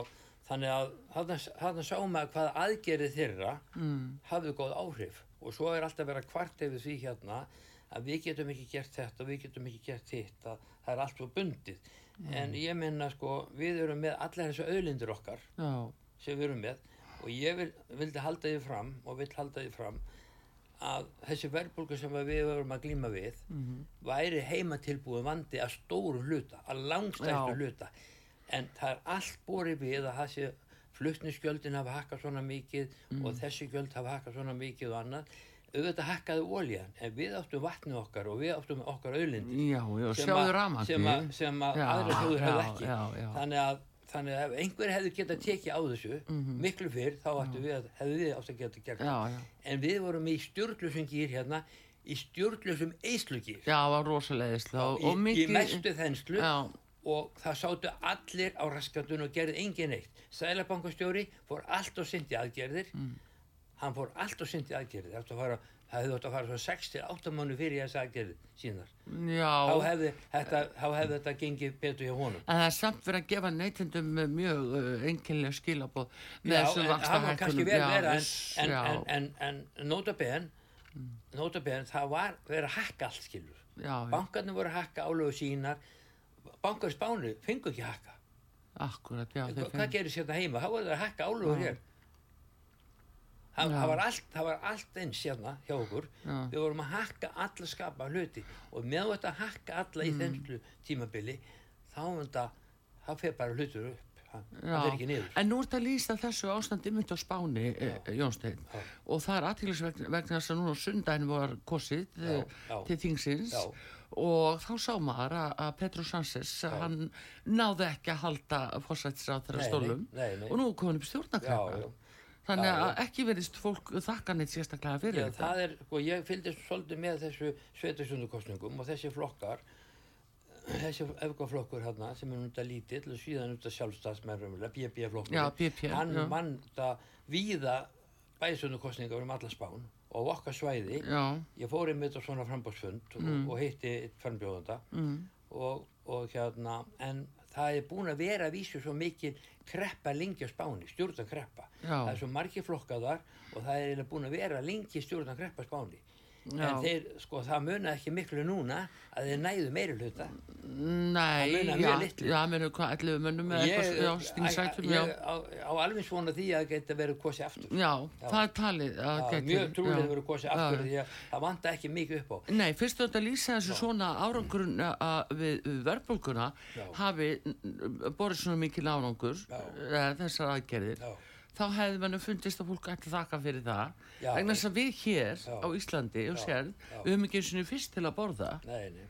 þannig að þarna, þarna sá maður hvað aðgerið þeirra mm, hafði góð áhrif. Og svo er alltaf verið að kvart yfir því hérna að við getum ekki gert þetta og við getum ekki gert hitt að það er allt svo bundið. En ég minna sko við erum með allar þessu auðlindir okkar já, sem við erum með og ég vil, vildi halda því fram og vil halda því fram að þessi verðbólgu sem við verum að glíma við væri heimatilbúin vandi að stóru hluta, að langstæstu hluta en það er allt borið við að það sé flutningsgjöldin hafa hakkað svona mikið og þessi gjöld hafa hakkað svona mikið og annað. Auðvitað hakkaði ólíðan en við áttum vatnið okkar og við áttum okkar auðlindi sem að- sem að, sem að Já, aðra þjóður hefði ekki. já, já. þannig að þannig að ef einhver hefði getað tekið á þessu miklu fyrr þá við að, hefði við átt að geta gert en við vorum í stjórnlusum gýr hérna í stjórnlusum eislugýr já, var rosalegist og, í, og í mikið mestu þenslu. Já, og það sátu allir á raskatun og gerði engin eitt Sælabankastjóri fór allt og syndi aðgerðir. Mm. hann fór allt og syndi aðgerðir. Það, að hefði átt að fara svo 6-8 mánu fyrir þessi aðgerðir sínar já. Þá hefði, þetta, þá hefði þetta gengið betur hjá honum. En það er samt verið að gefa neytendum mjög uh, enginlega skilabóð með Já, þessum en það var kannski vel Já, vera en, en, já, en, en notaben notaben það var verið að hakka allt skilur. Já, já, bankarnir voru að hakka álögu sínar bankar í spánu fengu ekki að hakka akkurat, já, hvað gerir sér þetta heima? þá voru það að hakka álögur hér það, það, var allt, það var allt eins hérna hjá okkur Já. við vorum að hakka alla skapa hluti og með þetta að hakka alla í Mm. þenslu tímabili þá, þetta, þá fer bara hlutur upp það það Já, fer ekki niður en nú ert að þessu ástandi mynd á Spáni, eh, Jónstein Já. og það er aðtýrlis vegna, vegna þess að núna á sundaginn var kosið eh, já. til þingsins Já. Og þá sá maður að, að Petro Sánchez, hann náði ekki að halda fórsættisráð Nei, stólum nei, nei, og nú er komin upp já. þannig Já, að ekki verðist fólk þakka neitt sérstaklega fyrir Já, þetta. er, sko, ég fylgdist svolítið með þessu sveitarstundukostningum og þessi flokkar, þessi öfgaflokkur hérna sem er núnda lítill og síðan núnda sjálfstafsmerðum, BB-flokkur, Já, BP, hann það víða bæðstundukostningar um alla spán og okkar svæði, Já, ég fór einmitt á svona frambóðsfund og, og hitti eitt frambjóðanda mm, og, og hérna, en það er búin að vera að vísu svo mikil kreppa lengi á spáni, stjórnan kreppa. Já. Það er svo margir flokkaðar og það er búin að vera lengi stjórnan kreppa á spáni. Já. En þeir, sko, það munaði ekki miklu núna að þeir næðu meiri hluta. nei, Það munar já, mjög litlu. já, mennum hvað, 11 mönnum eða eitthvað, já, ég, já. á, á alveg svona því að það geta verið kosið aftur. Já, það er talið Já, mjög trúlega já. verið kosið Já. aftur því að það vanta ekki mikið upp á. Nei, fyrst ert að lýsa þessu svona árangurinn að við, verðbólguna Já. hafi borðið svona mikil árangur Já. eða þessar aðgerðir Já. Þá hefði mann fundist að fólk ætti þakka fyrir það vegna þess að við hér Já. á Íslandi og Já. sérð, Já. við höfum ekki eins og fyrst til að borða Nei, nei.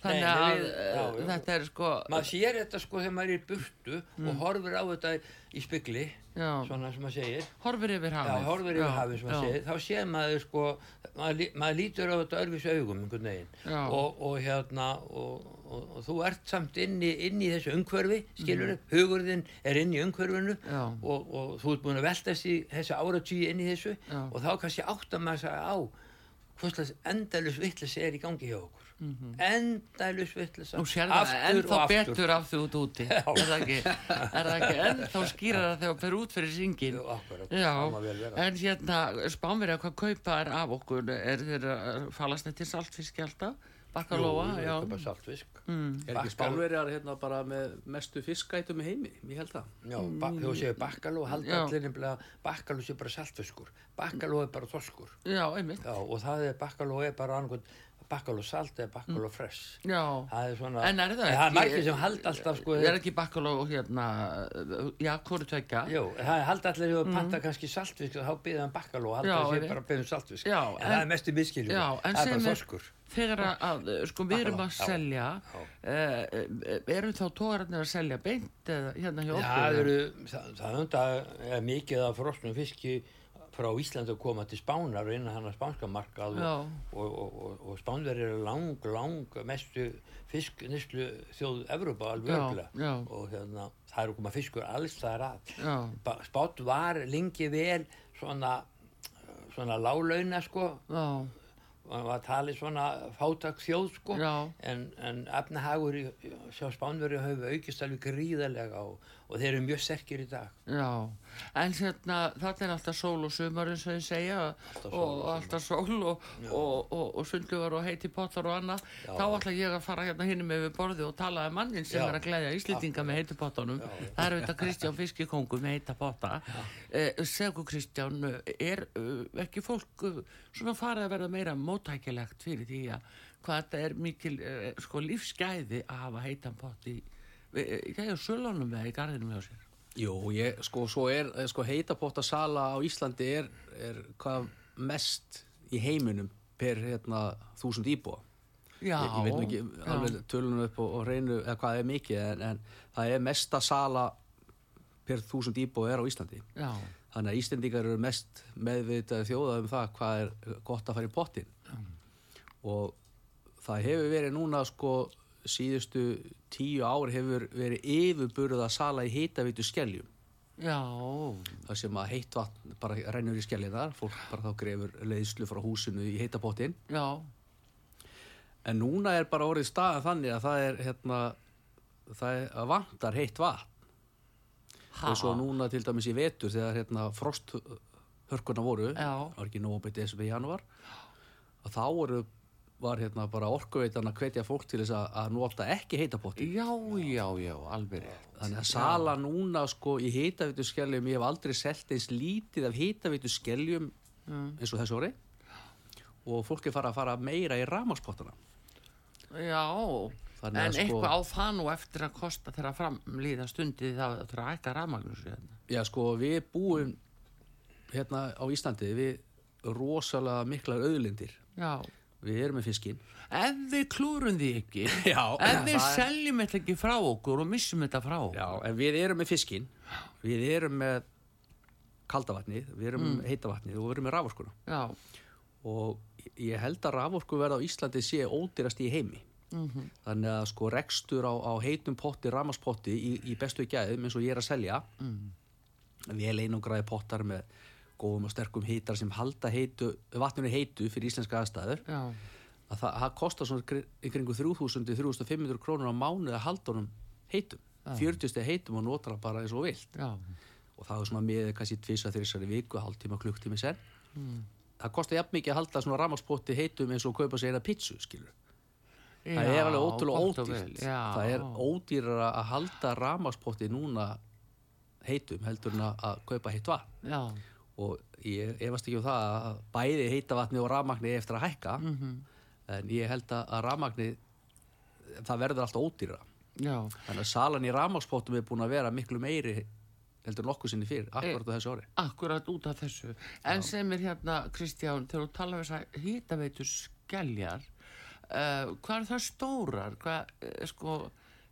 þannig Nei, að eh, já, þetta er sko maður sér þetta sko þegar maður er í burtu og horfir á þetta í spegli Mm. já, svona sem maður segir horfir yfir já, hafið horfir yfir hafið segir þá sér maður sko maður, maður lítur á þetta örfis augum og, og hérna og, og, og þú ert samt inni, inni í þessu umhverfi skilur hugurðin er inni í umhverfinu Mhm. Og, og þú ert búin að veltast í þessu áratvíi inni í þessu Já. og þá kannski sig á hvers endalus vittlis er í gangi hjá okkur. Endalus vittlis Nú sér það ennþá betur af því út úti. Er það ekki, ekki? Ennþá skýrar það þegar það fer út fyrir syngin Já, en hérna spánverja hvað kaupa er af okkur? Er þeir að falast bakalóa, Jú, já kaupa saltfisk mm. Er ekki spálverjar hérna bara með mestu fiskætum í heimi? Ég held það. Já, ba- þegar þú segir bakkaló, halda Já. allir nefnilega bakkaló sé bara saltfiskur bakkaló er bara þorskur Já, einmitt Já, og það er bakkaló er bara annað bakkaló salt eða bakkaló fresh? Já, það er svona Mm. En er það það er ekki- margir sem halda alltaf sko er ekki bakaló hérna já, hvort tvekja Jú, það er halda allir að panta kannski saltfisk og þá byrða hann bakkaló og Mm. Það sé bara byrðum saltfisk. Já, en, en- það er mestu en það er bara þorskur. þegar að, sko við erum að selja uh, eru þá tógararnir að selja beint eða hérna hjá Já, okkur það er mikið af frosnum fiski frá Íslandi að koma til Spánar og innan hann að spánska markað og, og, og, og, og Spánverðir eru lang, lang mestu fisk nýstlu þjóð Evrópa alveg já. og hérna, það eru koma fiskur alls það er að. Já. Ba- Spát var lengi vel svona svona lálauna sko. Já, var, var talið svona fátak þjóð sko. Já. en, en efnahagur í, sjá Spánveri hefur aukist alveg gríðarlega og, og þeir eru mjög sterkir í dag. Já, en hérna þarna er alltaf sól og sumar eins og ég segja sól og, og alltaf sól og, og, og, sundlugar og heiti pottar og annað þá ætla ég að fara hérna hinn með við borði og tala um mannin sem Já. er að glæðja Íslendinga með heiti pottanum það er auðvitað Kristján Fiskikongu með heita potta eh, Segu Kristján er uh, ekki fólk uh, svona farið að verða meira mótækilegt fyrir því að hvað þetta er mikil uh, sko lífsgæði að hafa heitan pott í, í, í sölunum eða í garðinum hjá sér Jú, ég, sko, svo er, eh, sko, heitapotta sala á Íslandi er, er hvað mest í heiminum per, hérna, þúsund íbúa. Já, Ég, ég veit nú ekki já. alveg tölunum upp og, og reynu eða hvað er mikið, en, en það er mesta sala per þúsund íbúa er á Íslandi. Já, Þannig að Íslendingar eru mest meðvitað þjóða um það hvað er gott að fara í pottin. Og það hefur verið núna sko síðustu tíu ár hefur verið yfirburða sala í heitavitu skeljum. já, Það sem að heitt vatn bara rennur í skellinar, fólk bara þá grefur leiðslu frá húsinu í heitapottin. já, En núna er bara orðið staðan þannig að það er hérna, það er að vantar heitt vatn. og svo núna til dæmis í vetur þegar hérna frosthörkuna voru Já. það var ekki nógu betið þessu í januar að þá voru var hérna bara orkuveitan að hvetja fólk til þess að, að nota ekki heitapotti. Já, já, já, alveg rétt. þannig að sala núna sko í heitavitu skeljum ég hef aldrei selt eins lítið af heitavitu skeljum eins og þessu orði og fólk er fara að fara meira í ramarspottana Já, Þannig en að sko- eitthvað á það nú eftir að kosta þegar framlýða stundi það að það hækka rafmagnus hérna. já sko við búum hérna á Íslandi við rosalega miklar auðlindir. Já, við erum með fiskinn ef við klúrum því ekki, Já, ef við seljum þetta ekki frá okkur og missum þetta frá okkur. Já, en við erum með fiskinn, við erum með kaldavatnið, við erum með heitavatnið og við erum með raforkuna. Já, Og ég held að raforku verð á Íslandi sé ódýrast í heimi. Þannig að sko rekstur á, á heitum potti, ramaspotti í, í bestu gæðum eins og ég er að selja, mm. vel einungraði pottar með góðum og sterkum heitar sem halda heitu, vatninu heitu fyrir íslenska aðstæður, já, að það, það kostar svona kringu 3000-3500 krónur á mánuð að halda honum heitum. 40 steg heitum og notar það bara eins og vilt. Já, og það er svona með kannski tvisa þrjusar í viku, hálftíma, klukktími sen það kostar jafn mikið að halda svona ramagspotti heitum eins og kaupa sér eina pítsu skilur, það Já, er alveg ótrúlega ódýrt. já. það er ódýrar að halda ramagspotti núna heitum heldur en að kaupa heitt vatn. Já, og ég efast ekki um það að bæði heita vatni og ramagni eftir að hækka Mhm. en ég held að, ramagni það verður alltaf ódýrara já, þannig að salan í ramagspottum er búin að vera miklu meiri heldur nokkuð sinni fyrir, akkurat á þessu ári akkurat út af þessu. En sem er hérna, Kristján, þegar þú tala um þess að hýtaveitur skelljar, uh, hvað er það stórar? Hvað, uh, sko,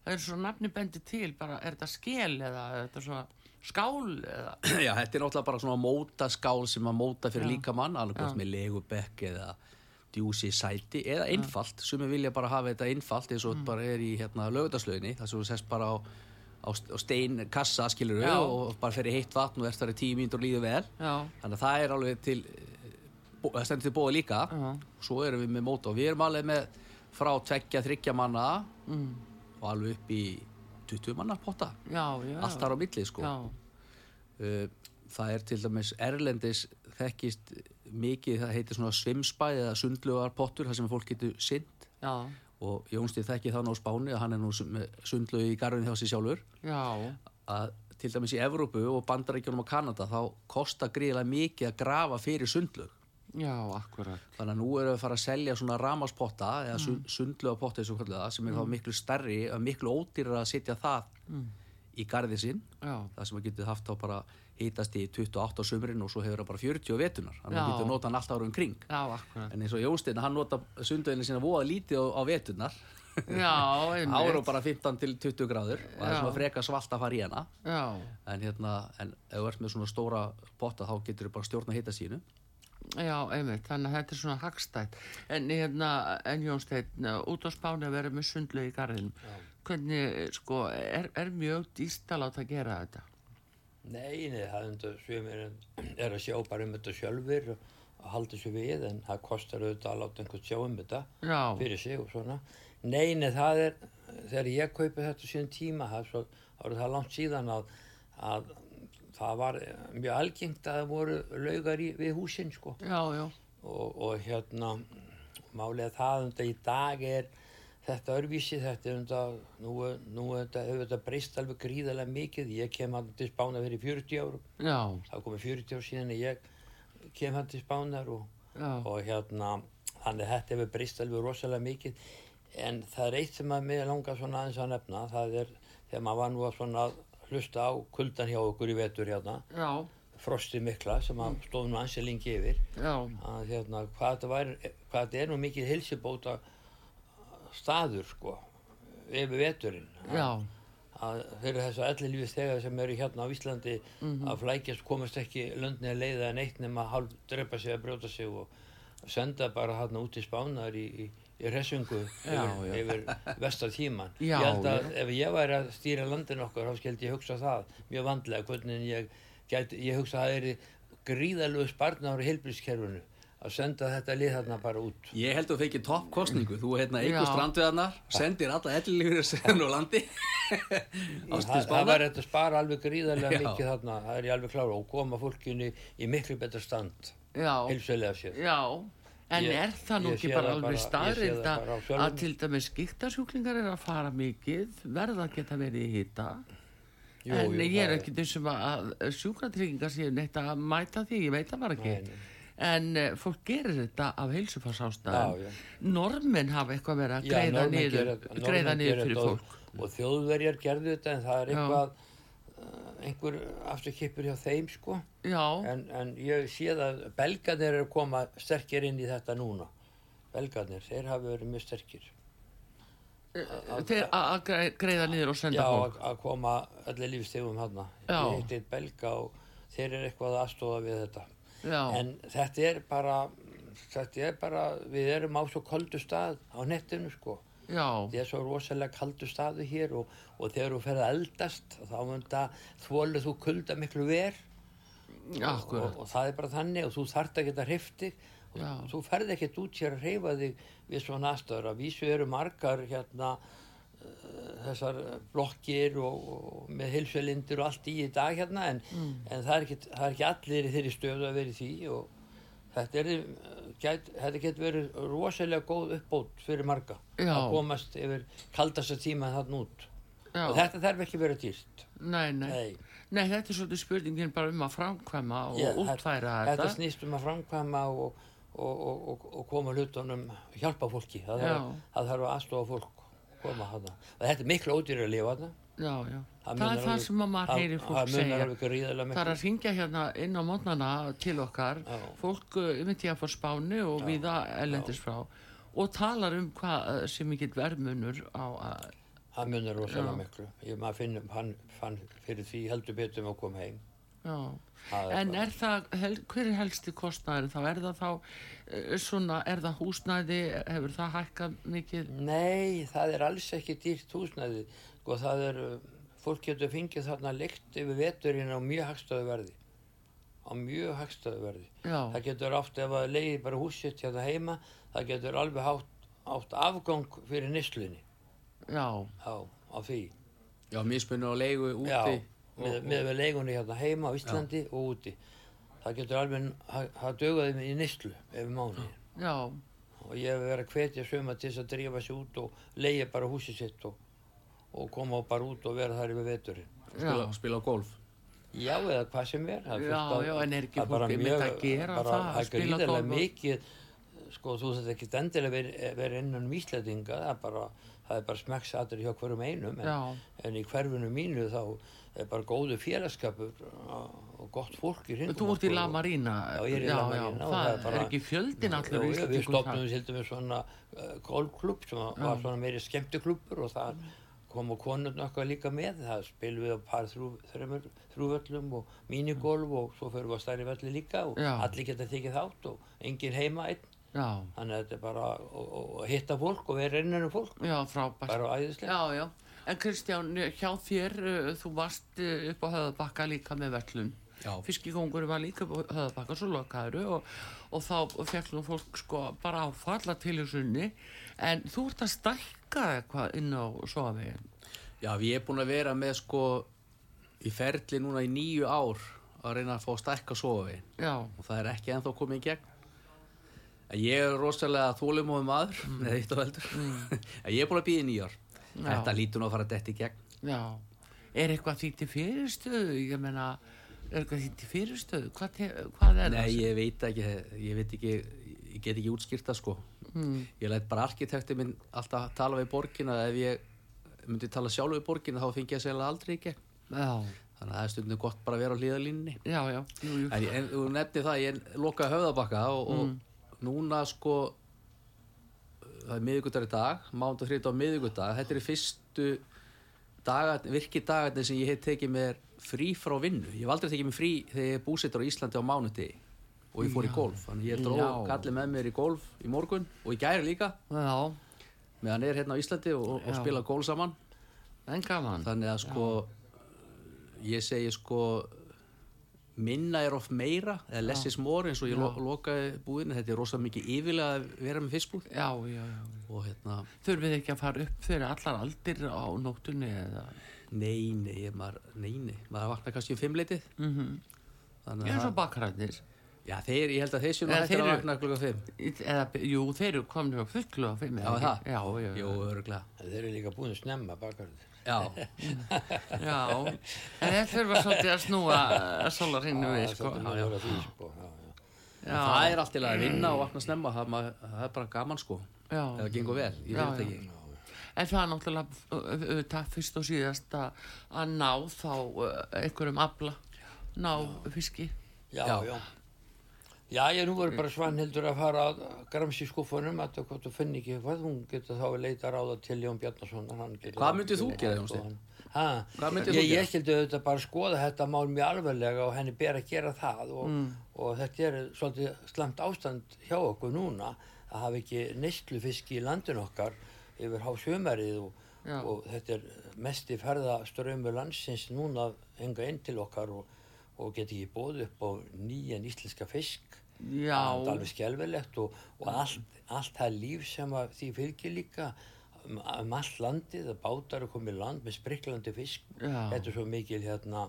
það er svo nafni bendi til, bara, er þetta skel eða er þetta svona skál eða? Já, þetta er náttúrulega bara svona móta skál sem að móta fyrir Já. líka mann, alveg hvort með legubekk eða djúsi sæti eða einfalt, sem við vilja bara hafa þetta einfalt eins og Mm. bara er í hérna, lögutaslöginni, þar sem þú sest bara á, á, á stein kassa skilur Já. og bara fyrir heitt vatn og ert þar í tíu mínútur og líður vel Já, þannig að það er alveg til eh, það stendur til bóða líka Já. svo erum við með móta og við erum alveg með frá tveggja, þryggja manna mm, og alveg upp í 20 manna potta, já, já. allt þar á milli sko. Uh, það er til dæmis erlendis þekkist mikið, það heitir svona svimsbæð eða sundlugarpottur, það sem fólk getur synd já, og Jónstið þekki það nú á Spáni að hann er nú sund- með sundlögu í garðin hjá sér sjálfur. Já, að til dæmis í Evrópu og Bandaríkjunum og Kanada þá kostar gríðilega mikið að grafa fyrir sundlög já, akkurat. þannig að nú erum við að fara að selja svona ramaspotta eða mm. sundlugapotta eins og kallar það sem er þá miklu stærri og miklu ódýrar að setja það í garðið sinn. Já, það sem að getur haft á bara hítast í 28 á sömurinn og svo hefur það bara 40 á vetunar þannig að Já. getur nota hann alltaf árum kring. Já, akkurat. en eins og Jónstein, hann nota sundauðinu sína voða lítið á, á vetunar Já, einmitt. ára bara 15 til 20 gráður og það er svona freka svalt að fara í hana. Já, en hérna, en ef þú ert með svona stóra potta þá getur þú bara stjórna hita sínu já, einmitt, þannig að þetta er svona hagstætt. En hérna, en Jónsteinn, út á spáni að vera með sundlu í garðinum, hvernig, sko, er, er mjög dýst að gera þetta? Nei, nei, það er enda sumir er að sjá bara um þetta sjálfur og, halda þessu við en það kostar auðvitað að láta einhvern sjá um þetta Já, fyrir sig og svona nei, nei, það er þegar ég kaupi þetta síðan tíma það er svo, það er það langt síðan að, að það var mjög algengt að það voru laugar í, við húsin sko. Já, já, og, og hérna málega það um þetta í dag er þetta örvísi, þetta um þetta nú, nú þetta, hefur þetta breyst alveg gríðarlega mikið, ég kem hann til spána fyrir 40 árum, já, það komið 40 ár síðan ég kem hann til spánar og, og hérna þannig þetta hefur breyst alveg rosalega mikið. En það er eitt sem að mig langar svona aðeins að nefna, það er þegar maður var nú að svona hlusta á kuldan hjá okkur í vetur hérna. Já, frostið mikla sem að stóðum nú ansi lengi yfir. Að hérna, hvað þetta, væri, hvað þetta er nú mikið hilsibóta staður sko yfir veturinn. Já, að fyrir þessu allir lífið þegar sem eru hérna á Íslandi að flækjast komast ekki löndni að leiða en eitt nema hálf drepa sig að brjóta sig og senda bara hérna út í spánar í, í, í resungu yfir, yfir vestar tíman Já, ég held að já. ef ég væri að stýra landin okkar þá skildi ég hugsa það mjög vandlega hvernig ég gæti, ég hugsa að það er gríðalegu sparnar í heilbrískerfinu að senda þetta lið hérna bara út. Ég held að þú feikir toppkostningu, þú hérna Já. strandveðarnar, sendir alla ellilífur sem á landi það, það var þetta spara alveg gríðarlega mikið þarna, það er ég alveg klára og koma fólkinu í miklu betra stand. Já, heilsulega sér já. En Ég- er það nú ekki bara alveg staðrind að, til dæmis skiptarsjúklingar er að fara mikið, verða að geta verið í hýta? En jú, ég er ekki þessum að sjúkratryggingar séu neitt að mæta því, ég veit það bara ekki. Nei, nei. En uh, fólk gerir þetta af já. Normin hafa eitthvað verið að greiða niður, fyrir fólk. og, þjóðverjar gerðu þetta en það er eitthvað einhver afturkippur hjá þeim sko. Já, en, en ég sé að belgarnir eru að koma sterkir inn í þetta núna. Belgarnir, þeir hafa verið mjög sterkir. Þeir að að grei- greiða niður og já, senda fólk. að koma allir lífstegum hann Já. ég heitti eitt belga og þeir eru eitthvað að aðstofa við þetta. Já, en þetta er bara þetta er bara, við erum á svo koldu stað á nettinu sko já, það er svo rosalega kaldu staðu hér og, og þegar þú ferð að eldast þá mun það þvólu þú kulda miklu ver og, akkurat. og það er bara þannig og þú þarft að geta hrifti og Já. þú ferð ekkert út hér að hreyfa þig við svona aðstöður að vísu eru margar hérna uh, þessar blokkir og, og með hilsulindir og allt í í dag hérna en, Mm. en það, er ekki, það er ekki allir í þeirri stöðu að vera í því og þetta, er, get, þetta getur verið rosalega góð uppbót fyrir marga Já. að komast yfir kaldasta tíma þann út Já. og þetta þarf ekki verið dýrt Nei, nei. Nei. Nei, þetta er svolítið spurningin bara um að framkvæma og Ég- útfæra þetta, þetta. snýst um að framkvæma og, og, og, og, og koma hlutunum hjálpa fólki það þarf, að aðstofa fólk koma hana og þetta er miklu ódýri að lifa þarna Já, já. Það, munar er það sem að maður það- heyrir fólk það segja. Það er að ringja hérna inn á mótnana til okkar, Já. fólk uh, myndi að fór spáni og viða ellendis frá og talar um hvað uh, sem mikill verðmunur á að, það munar rosalega Já. miklu ég maður finnum hann fann fyrir því heldur betur með að koma heim já. Það En er það, hel, hver er helsti kostnæður þá? Er það þá uh, svona, er það húsnæði, hefur það hækkað mikið? Nei, það er alls ekki dýrt húsnæði sko það er uh, fólk getur fengið þarna leikt yfir veturinn á mjög hagstöðu verði. Á mjög hagstöðu verði. Já, það getur oft ef að leiði bara húsitt hérna heima það getur alveg hátt, átt afgang fyrir nýslunni já, á, á því. Já, mismunur á leigu úti Já, og- með, með við leigunni hérna heima á Íslandi og úti. Það getur alveg, það- það dögaði í nýslu ef mánu já, og ég hef verið að hvetja söma til þess að drífa sér út og leiði bara húsið sitt og, og koma bara út og vera þar yfir veturinn spila, spila golf Já, eða hvað sem er. það er Já, fullt af- já, en er ekki það bara mjög- að gera bara, það, að Það er spila gríðarlega golf og- mikið, sko, þú þarf ekki endilega verið veri innan um Íslandinga, það er bara, það er bara smekksatur hjá hverjum einum, en, en í hverfinu mínu þá er bara góðu félagskapur og gott fólk í hringum. Þú ert í La Marina. Já, ég er í já, La Marina það, það er bara- er ekki fjöldin jú, við stopnum við sildum við svona uh, golfklubb sem var svona meiri skemmtiklubbur og það komu konurna okkar líka með það spilum við á par þrjumur, þrjúvöllum og mínigolf og svo fyrir við á stærri velli líka og Já. allir geta tekið þátt og engin heima einn Já, þannig að þetta er bara og, og, og hitta fólk og vera innan um fólk já, frábært. bara æðislega Já, já. En Kristján, hjá þér, uh, þú varst uh, upp á höfðabakka líka með völlum. Já. fiskikongur var líka höfðabakka svo lokaður og, og þá nú fólk sko bara á falla til þessunni en þú ert að stækka eitthvað inn á sofavegin Já, ég er búin að vera með sko í ferli núna í nýju ár að reyna að fá að stækka sofavegin já, og það er ekki ennþá komið í gegn. En ég er rosalega þólumóðum maður mm. veldur en ég er búin að býða í nýjar Já. þetta lítur nú að fara detti í gegn. Já. Er eitthvað því til fyrirstöðu? Ég meina, er eitthvað því til fyrirstöðu? Hvað, hvað er Nei, það? ég veit ekki, ég veit ekki ég get ekki útskýrta sko. Mm. ég læt bara arkitekti minn alltaf tala við borgina. Ef ég myndi tala sjálf við borgina þá fengi ég segja aldrei í gegn. Já, þannig að það er stundum gott bara að vera á hlýðalínni já, já, jú, jú. En, en þú nefni það, ég lokaði höfðabakka og, og núna sko það er miðvikudagur í dag, mánda þrjóta á miðvikudag, þetta er fyrstu dagar, virki dagarnir sem ég hef tekið mér frí frá vinnu. Ég hef aldrei tekið mér frí þegar ég er búsettur á Íslandi á mánuti og ég fór í golf. Þannig ég dró Já. kallið með mér í golf í morgun og í gæri líka, já, meðan er hérna á Íslandi og, og Já. spila golf saman. Þannig að sko, ég segi sko, minna er of meira, eða less is more eins og ég lo lokaði búinu, þetta er rosa mikið yfirlega að vera með fiskbúð já, já, já. Og hérna, þurfið ekki að fara upp fyrir allar aldir á nóttunni eða nei, nei, ég, maður, nei, nei, maður vaknar kannski um fimmleitið, mm -hmm. þannig eins að, og bakræðnir já, þeir, ég held að þeir séu nú Eða hættir að vakna klukka fimm, eða, jú, þeir eru komin á fullu á fimm Já, eða það? ekki? já, já, jú, öruglega, Þeir eru líka búin að snemma bakarður. já, já en þeir þurfa svolítið að snúa sólarhingnu við, sko Það er að því, sko. Já, já. já, það er allt til að vinna og vakna snemma, það, maður, það er bara gaman sko, já, ef það gengur vel í Já, fyrirtæki. En það er náttúrulega auðvitað fyrst og síðast að að ná þá uh, einhverjum afla, ná fiski. Já, Já. já. Já, ég nú verður bara svanhildur að fara að gramsi skuffunum að það hvort þú finn ekki eitthvað, hún getur þá að leita ráða til Jón getur Hvað myndir þú gera, Jón Steinn? Hvað ég, gera? ég skildi auðvitað bara skoða þetta mál mjög alvarlega og henni ber að gera það og, Mm. og þetta er svolítið slamt ástand hjá okkur núna að hafa ekki neyslufiski í landin okkar yfir hásjömerið og, og þetta er mesti ferðaströymur landsins núna enga inn til okkar og, og geti ekki bóð upp á nýjan íslenska fisk. Já, það er alveg skelvelegt og, og allt, allt það líf sem að því fylgir líka um, um allt landið að bátar er komið í land með spriklandi fisk. Já. þetta er svo mikil hérna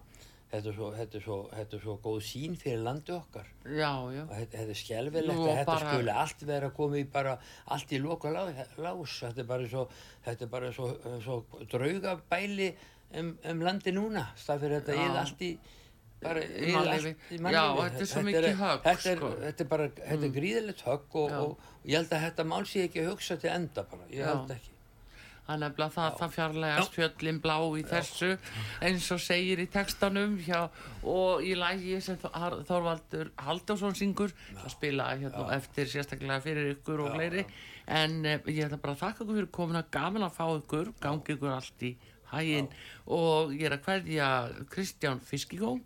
þetta er svo, þetta er svo, þetta er svo góð sín fyrir landið okkar já, já. og þetta, þetta er skelvelegt Nú, að þetta bara- skuli allt vera komið bara allt í loka lá, lás þetta er bara svo, þetta er bara svo, svo draugabæli um, um landi núna stað fyrir þetta Já. ég allt í bara Í allt í Já, mannlífi. þetta er svo mikið högg, þetta er, sko. Mm. þetta er bara, þetta er gríðilegt högg og, Já. og, og ég held að þetta mál sé ekki að hugsa til enda bara, ég Já. held ekki Það er nefnilega það, það fjarlægast fjöllin blá í þessu eins og segir í textanum hjá, og í lægi sem Þor- Þorvaldur Halldórsson syngur að spila hérna eftir sérstaklega fyrir ykkur og fleiri. en eh, ég ætla bara að þakka ykkur fyrir komuna gaman að fá ykkur, gangi ykkur allt í hæginn og ég er að kveðja Kristján Fiskigóng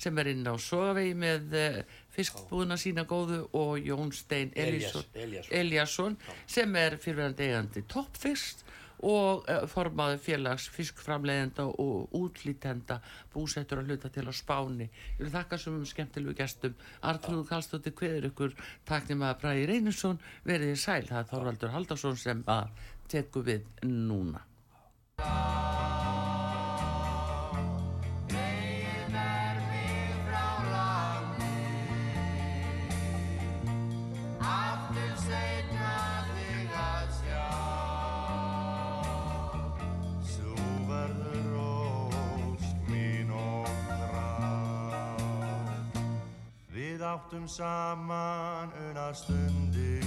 sem er inn á Sogavegi með eh, fiskbúðuna sína góðu og Jón Stein Elísson Elíasson. Eliasson sem er fyrirvæðandi eigandi toppfyrst og uh, formaður félags fiskframleiðenda og útlítenda búsettur að hluta til á Spáni. Ég vil þakka sem skemmtilegu gestum. Artrúðu Kallstóttir kveður ykkur taknum að Bræði Reynisson veriði sæl. Það er Þorvaldur Haldarsson sem að teku við núna. Áttum saman unar stundir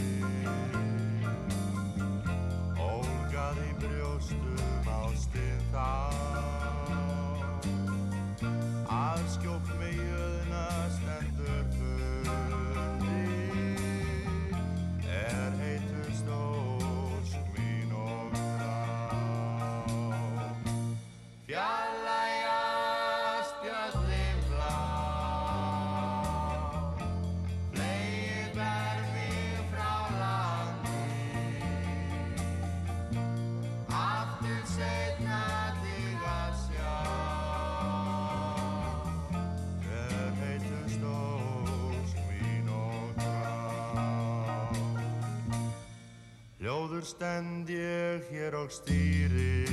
Ólgaði brjóstum ástin þá stend ég hér og stýri.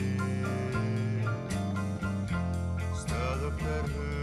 Stöðugt er